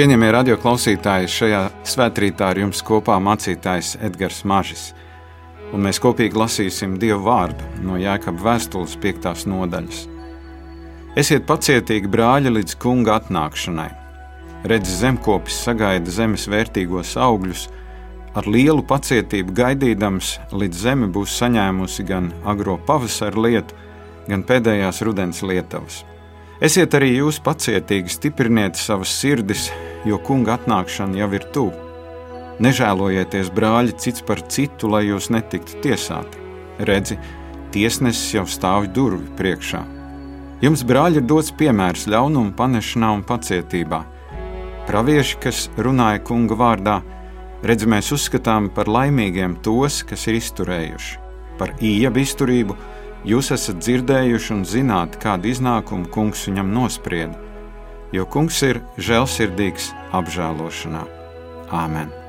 Cienījamie radioklausītāji, šajā svētkrītā ar jums kopā mācītājs Edgars Mažis. Un mēs kopīgi lasīsim Dievu vārdu no Jēkabas vēstules 5. nodaļas. Esiet pacietīgi, brāļi, līdz kunga atnākšanai. Redzi, zemkopis sagaida zemes vērtīgos augļus, ar lielu pacietību gaidīdams, līdz zeme būs saņēmusi gan agro pavasara lietu, gan pēdējās rudens lietavas. Esiet arī jūs pacietīgi, stipriniet savas sirdis, jo kunga atnākšana jau ir tuvu. Nežēlojieties, brāļi, cits par citu, lai jūs netiktu tiesāti. Redzi, tiesnesis jau stāv durvju priekšā. Jums, brāļi, ir dots piemērs ļaunuma panešanā un pacietībā. Pravieši, kas runāja kunga vārdā, redz, mēs uzskatām par laimīgiem tos, kas ir izturējuši, par īebu izturību Jūs esat dzirdējuši un zināt, kādu iznākumu kungs viņam nosprieda, jo kungs ir žēlsirdīgs apžēlošanā. Āmen!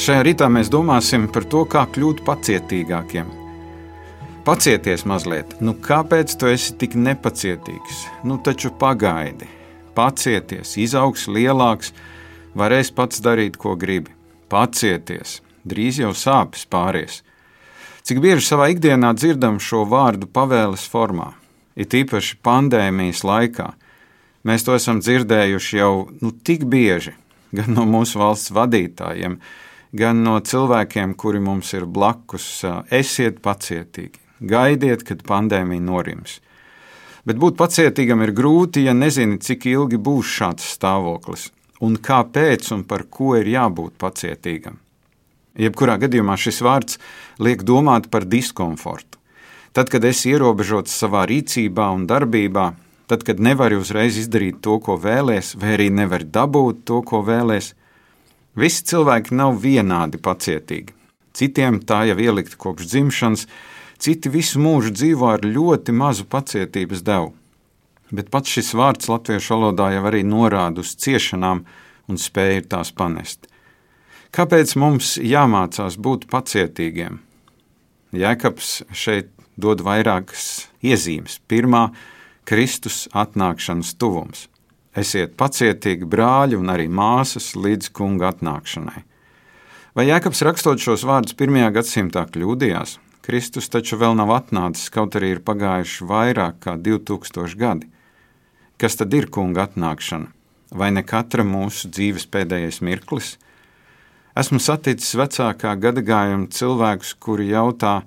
Šajā rītā mēs domāsim par to, kā kļūt pacietīgākiem. Pacieties mazliet, nu kāpēc tu esi tik nepacietīgs? Nu taču pagaidi, pacieties, izaugs lielāks, varēs pats darīt, ko gribi. Pacieties, drīz jau sāpes pāries. Cik bieži savā ikdienā dzirdam šo vārdu pavēles formā, it īpaši pandēmijas laikā. Mēs to esam dzirdējuši jau nu, tik bieži, gan no mūsu valsts vadītājiem, gan no cilvēkiem, kuri mums ir blakus. Esiet pacietīgi, gaidiet, kad pandēmija norims. Bet būt pacietīgam ir grūti, ja nezini, cik ilgi būs šāds stāvoklis un kāpēc un par ko ir jābūt pacietīgam. Jebkurā gadījumā šis vārds liek domāt par diskomfortu. Tad, kad esi ierobežots savā rīcībā un darbībā, tad, kad nevari uzreiz izdarīt to, ko vēlēsies, vai arī nevari dabūt to, ko vēlēsies, Visi cilvēki nav vienādi pacietīgi. Citiem tā jau ielikta kopš dzimšanas, citi visu mūžu dzīvo ar ļoti mazu pacietības devu. Bet pats šis vārds latviešu valodā jau arī norāda uz ciešanām un spēju tās panest. Kāpēc mums jāmācās būt pacietīgiem? Jēkabs šeit dod vairākas iezīmes. Pirmā - Kristus atnākšanas tuvums. Esiet pacietīgi, brāļi un arī māsas, līdz kunga atnākšanai. Vai Jēkabs rakstot šos vārdus pirmajā gadsimtā kļūdījās? Kristus taču vēl nav atnācis, kaut arī ir pagājuši vairāk kā 2000 gadi. Kas tad ir kunga atnākšana? Vai ne katra mūsu dzīves pēdējais mirklis? Esmu saticis vecākā gadagājuma cilvēkus, kuri jautā,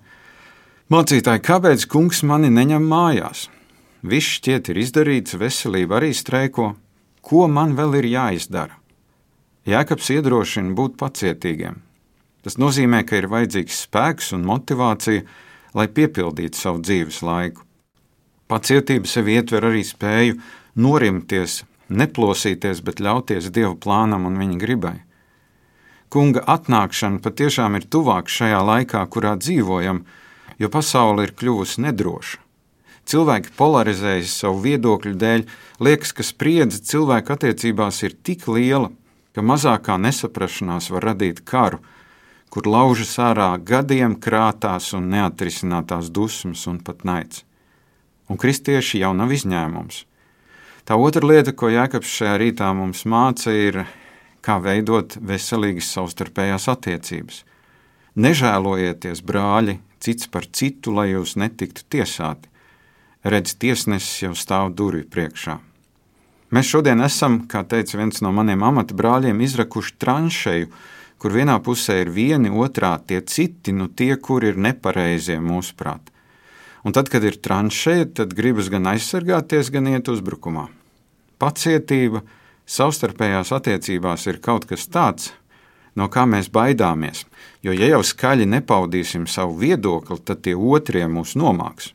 mācītāji, kāpēc kungs mani neņem mājās? Viss šķiet ir izdarīts, veselība arī streiko. Ko man vēl ir jāizdara? Jēkabs iedrošina būt pacietīgiem. Tas nozīmē, ka ir vajadzīgs spēks un motivācija, lai piepildītu savu dzīves laiku. Pacietība sev ietver arī spēju norimties, neplosīties, bet ļauties Dieva plānam un viņa gribai. Kunga atnākšana patiešām ir tuvāk šajā laikā, kurā dzīvojam, jo pasaule ir kļuvusi nedroša. Cilvēki polarizējas savu viedokļu dēļ, liekas, ka spriedze cilvēku attiecībās ir tik liela, ka mazākā nesaprašanās var radīt karu, kur laužas ārā gadiem krātās un neatrisinātās dusmas un pat naids un kristieši jau nav izņēmums. Tā otra lieta, ko Jēkabs šajā rītā mums māca, ir, kā veidot veselīgas savstarpējās attiecības. Nežēlojieties, brāļi, cits par citu, lai jūs netiktu tiesāti. Redz, tiesnesis jau stāv durvju priekšā. Mēs šodien esam, kā teica viens no maniem amata brāļiem, izrakuši tranšēju, kur vienā pusē ir vieni, otrā tie citi, nu tie, kur ir nepareizie mūsuprāt. Un tad, kad ir tranšēta, tad gribas gan aizsargāties, gan iet uzbrukumā. Pacietība savstarpējās attiecībās ir kaut kas tāds, no kā mēs baidāmies. Jo, ja jau skaļi nepaudīsim savu viedokli, tad tie otrie mūs nomāks,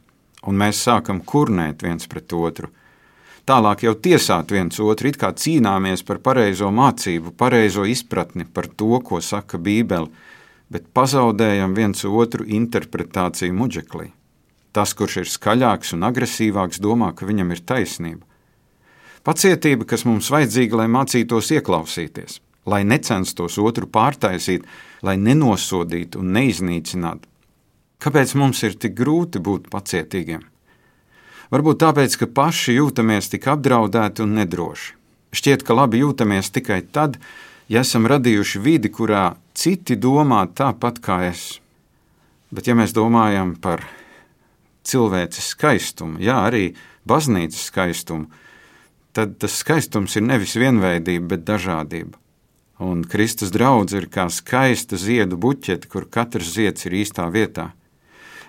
un mēs sākam kurnēt viens pret otru. Tālāk jau tiesāt viens otru, it kā cīnāmies par pareizo mācību, pareizo izpratni par to, ko saka Bībele, bet pazaudējam viens otru interpretāciju muģeklī. Tas, kurš ir skaļāks un agresīvāks, domā, ka viņam ir taisnība. Pacietība, kas mums vajadzīga, lai mācītos ieklausīties, lai necenstos otru pārtaisīt, lai nenosodītu un neiznīcinātu. Kāpēc mums ir tik grūti būt pacietīgiem? Varbūt tāpēc, ka paši jūtamies tik apdraudēti un nedroši. Šķiet, ka labi jūtamies tikai tad, ja esam radījuši vidi, kurā citi domā tāpat kā es. Bet, ja mēs domājam par cilvēces skaistumu, jā, arī baznīcas skaistumu, tad tas skaistums ir nevis vienveidība, bet dažādība. Un Kristus draudz ir kā skaista ziedu buķete, kur katrs zieds ir īstā vietā.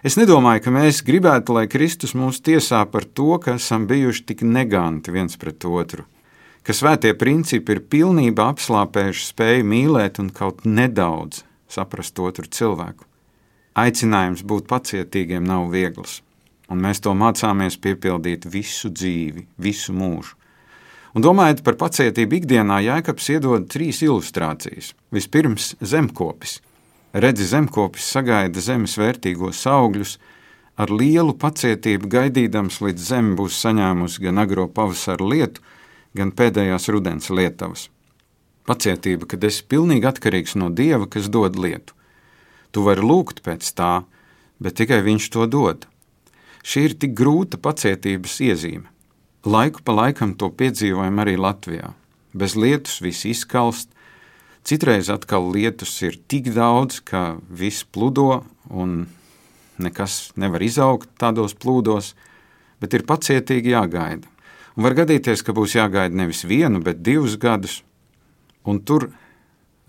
Es nedomāju, ka mēs gribētu, lai Kristus mūs tiesā par to, ka esam bijuši tik neganti viens pret otru, ka svētie principi ir pilnībā apslāpējuši spēju mīlēt un kaut nedaudz saprast otru cilvēku. Aicinājums būt pacietīgiem nav viegls un mēs to mācāmies piepildīt visu dzīvi, visu mūžu. Un domājot par pacietību ikdienā, Jēkabs iedod trīs ilustrācijas. Vispirms zemkopis. Redzi, zemkopis sagaida zemes vērtīgos augļus, ar lielu pacietību gaidīdams, līdz zeme būs saņēmusi gan agro pavasara lietu, gan pēdējās rudens lietavas. Pacietība, kad esi pilnīgi atkarīgs no Dieva, kas dod lietu. Tu vari lūgt pēc tā, bet tikai Viņš to dod. Šī ir tik grūta pacietības iezīme. Laiku pa laikam to piedzīvojam arī Latvijā. Bez lietus viss izkalst, citreiz atkal lietus ir tik daudz, ka viss pludo un nekas nevar izaugt tādos plūdos, bet ir pacietīgi jāgaida. Un var gadīties, ka būs jāgaida nevis vienu, bet divus gadus, un tur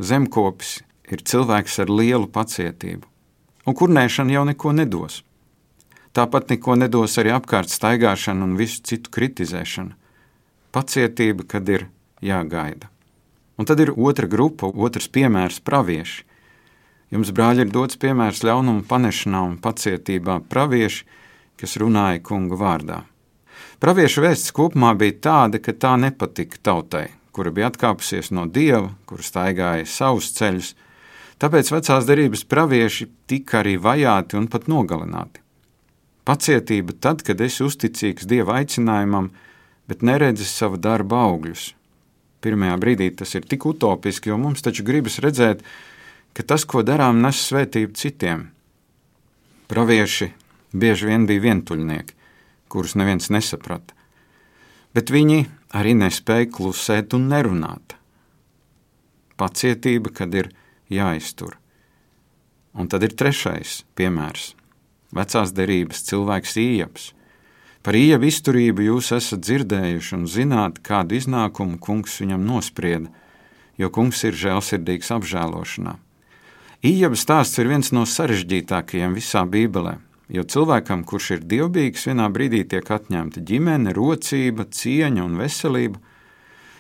zemkopis ir cilvēks ar lielu pacietību. Un kurnēšana jau neko nedos. Tāpat neko nedos arī apkārt staigāšana un visu citu kritizēšana. Pacietība, kad ir jāgaida. Un tad ir otra grupa, otrs piemērs - pravieši. Jums, brāļi, ir dots piemērs ļaunuma panešanā un pacietībā pravieši, kas runāja kungu vārdā. Praviešu vēsts kopumā bija tāda, ka tā nepatika tautai, kura bija atkāpusies no dieva, kura staigāja savus ceļus, tāpēc vecās derības pravieši tika arī vajāti un pat nogalināti. Pacietība tad, kad esi uzticīgs Dieva aicinājumam, bet neredzi sava darba augļus. Pirmajā brīdī tas ir tik utopiski, jo mums taču gribas redzēt, ka tas, ko darām, nes svētību citiem. Pravieši bieži vien bija vientuļnieki, kurus neviens nesaprata, bet viņi arī nespēja klusēt un nerunāt. Pacietība, kad ir jāiztur. Un tad ir trešais piemērs vecās derības cilvēks Ieps. Par Iepu izturību jūs esat dzirdējuši un zināt, kādu iznākumu kungs viņam nosprieda. jo kungs ir žēlsirdīgs apžēlošanā. Ījaba stāsts ir viens no sarežģītākajiem visā Bībelē, jo cilvēkam, kurš ir dievbijīgs, vienā brīdī tiek atņemta ģimene, rocība, cieņa un veselība.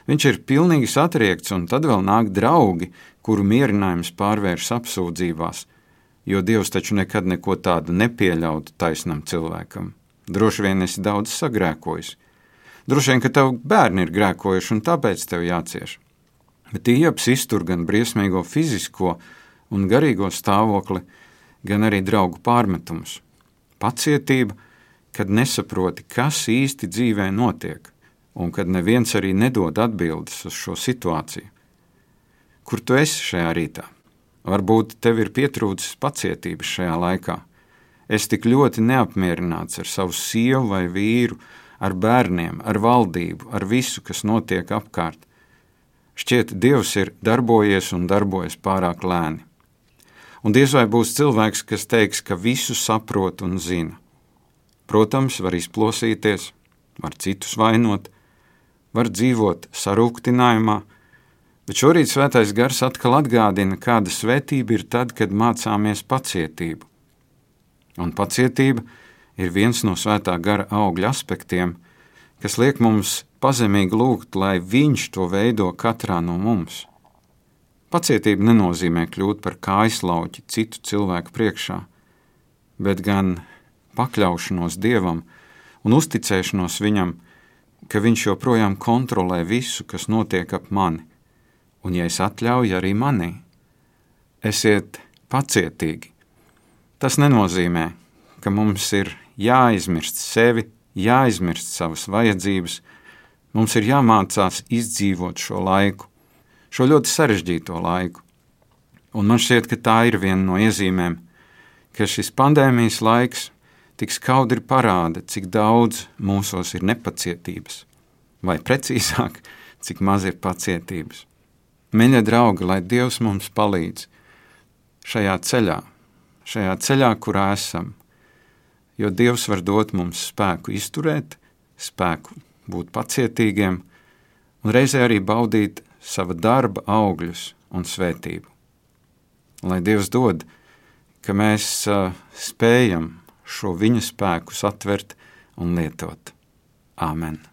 Viņš ir pilnīgi satriekts, un tad vēl nāk draugi, kuru mierinājums pārvēršas apsūdzībās, jo Dievs taču nekad neko tādu nepieļautu taisnam cilvēkam. Droši vien esi daudz sagrēkojis. Droši vien, ka tavi bērni ir grēkojuši, un tāpēc tev jācieš. Bet ieps iztur gan briesmīgo fizisko un garīgo stāvokli, gan arī draugu pārmetumus. Pacietība, kad nesaproti, kas īsti dzīvē notiek, un kad neviens arī nedod atbildes uz šo situāciju. Kur tu esi šajā rītā? Varbūt tev ir pietrūcis pacietības šajā laikā. Es tik ļoti neapmierināts ar savu sievu vai vīru, ar bērniem, ar valdību, ar visu, kas notiek apkārt. Šķiet, Dievs ir darbojies un darbojas pārāk lēni. Un diez vai būs cilvēks, kas teiks, ka visu saprot un zina. Protams, var izplosīties, var citus vainot, var dzīvot sarūktinājumā, bet šorīt svētais gars atkal atgādina, kāda svētība ir tad, kad mācāmies pacietību un pacietība ir viens no svētā gara augļa aspektiem, kas liek mums pazemīgi lūgt, lai Viņš to veido katrā no mums. Pacietība nenozīmē kļūt par kājslauķi citu cilvēku priekšā, bet gan pakļaušanos Dievam un uzticēšanos Viņam, ka Viņš joprojām kontrolē visu, kas notiek ap mani, un, ja es atļauju arī manī, esiet pacietīgi, Tas nenozīmē, ka mums ir jāizmirst sevi, jāizmirst savas vajadzības, mums ir jāmācās izdzīvot šo laiku, šo ļoti sarežģīto laiku. Un man šķiet, ka tā ir viena no iezīmēm, ka šis pandēmijas laiks tik skaudri parāda, cik daudz mūsos ir nepacietības, vai precīzāk, cik maz ir pacietības. Mīļie draugi, lai Dievs mums palīdz šajā ceļā, šajā ceļā, kurā esam. Jo Dievs var dot mums spēku izturēt, spēku būt pacietīgiem un reizē arī baudīt sava darba augļus un svētību. Lai Dievs dod, ka mēs spējam šo viņa spēku satvert un lietot. Āmen!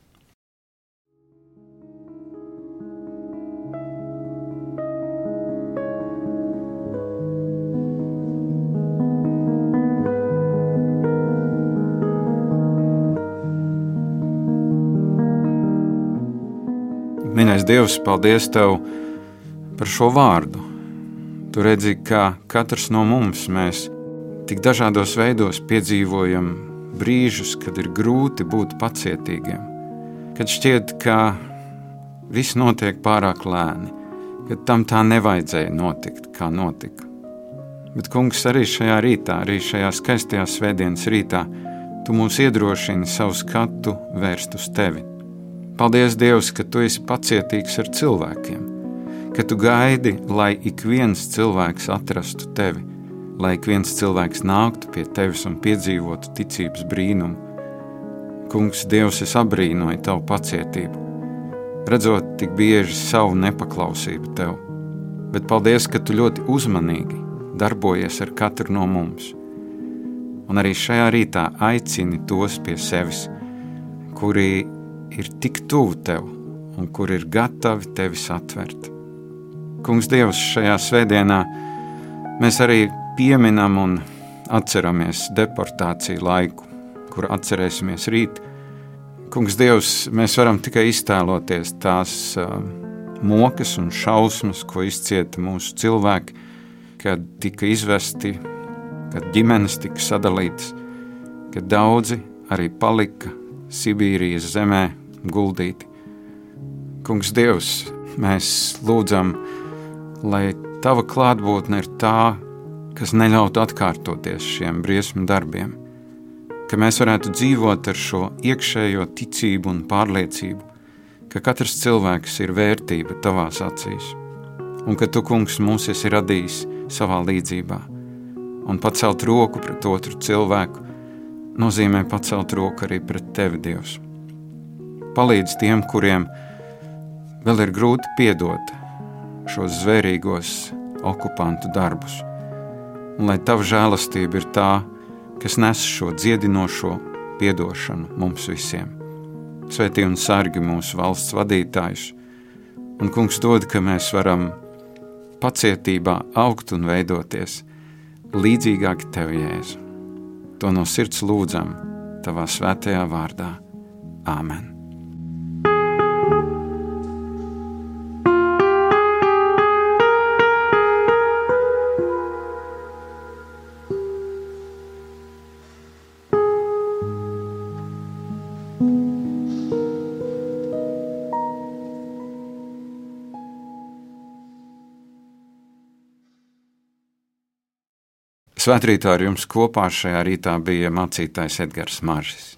Mīļais Dievs, paldies Tev par šo vārdu. Tu redzi, ka katrs no mums mēs tik dažādos veidos piedzīvojam brīžus, kad ir grūti būt pacietīgiem, kad šķiet, ka viss notiek pārāk lēni, ka tam tā nevajadzēja notikt, kā notika. Bet, kungs, arī šajā rītā, arī šajā skaistajā svētdienas rītā, tu mūs iedrošini savu skatu vērst uz tevi Paldies, Dievs, ka tu esi pacietīgs ar cilvēkiem, ka tu gaidi, lai ik viens cilvēks atrastu tevi, lai ik viens cilvēks nāktu pie tevis un piedzīvotu ticības brīnumu. Kungs, Dievs, es abrīnoju tavu pacietību, redzot tik bieži savu nepaklausību tev, bet paldies, ka tu ļoti uzmanīgi darbojies ar katru no mums. Un arī šajā rītā aicini tos pie sevis, kuri ir tik tuvu tev un kur ir gatavi tevi satvert. Kungs, Dievs, šajā svētdienā mēs arī pieminam un atceramies deportāciju laiku, kur atcerēsimies rīt. Kungs, Dievs, mēs varam tikai iztēloties tās uh, mokas un šausmas, ko izcieta mūsu cilvēki, kad tika izvesti, kad ģimenes tika sadalītas, kad daudzi arī palika Sibīrijas zemē guldīti. Kungs, Dievs, mēs lūdzam, lai Tava klātbūtne ir tā, kas neļautu atkārtoties šiem briesmu darbiem, ka mēs varētu dzīvot ar šo iekšējo ticību un pārliecību, ka katrs cilvēks ir vērtība Tavās acīs, un ka Tu, Kungs, mūs esi radījis savā līdzībā, un pacelt roku pret otru cilvēku nozīmē pacelt roku arī pret Tevi, Dievs palīdz tiem, kuriem vēl ir grūti piedot, šos zvērīgos okupantu darbus. Un lai tava žēlastība ir tā, kas nes šo dziedinošo piedošanu mums visiem. Svētī un sargi mūsu valsts vadītājus, un kungs dod, ka mēs varam pacietībā augt un veidoties līdzīgāk tev, Jēzu. To no sirds lūdzam, tavā svētajā vārdā. Āmen! Svētrītā ar jums kopā šajā rītā bija mācītājs Edgars Maržis.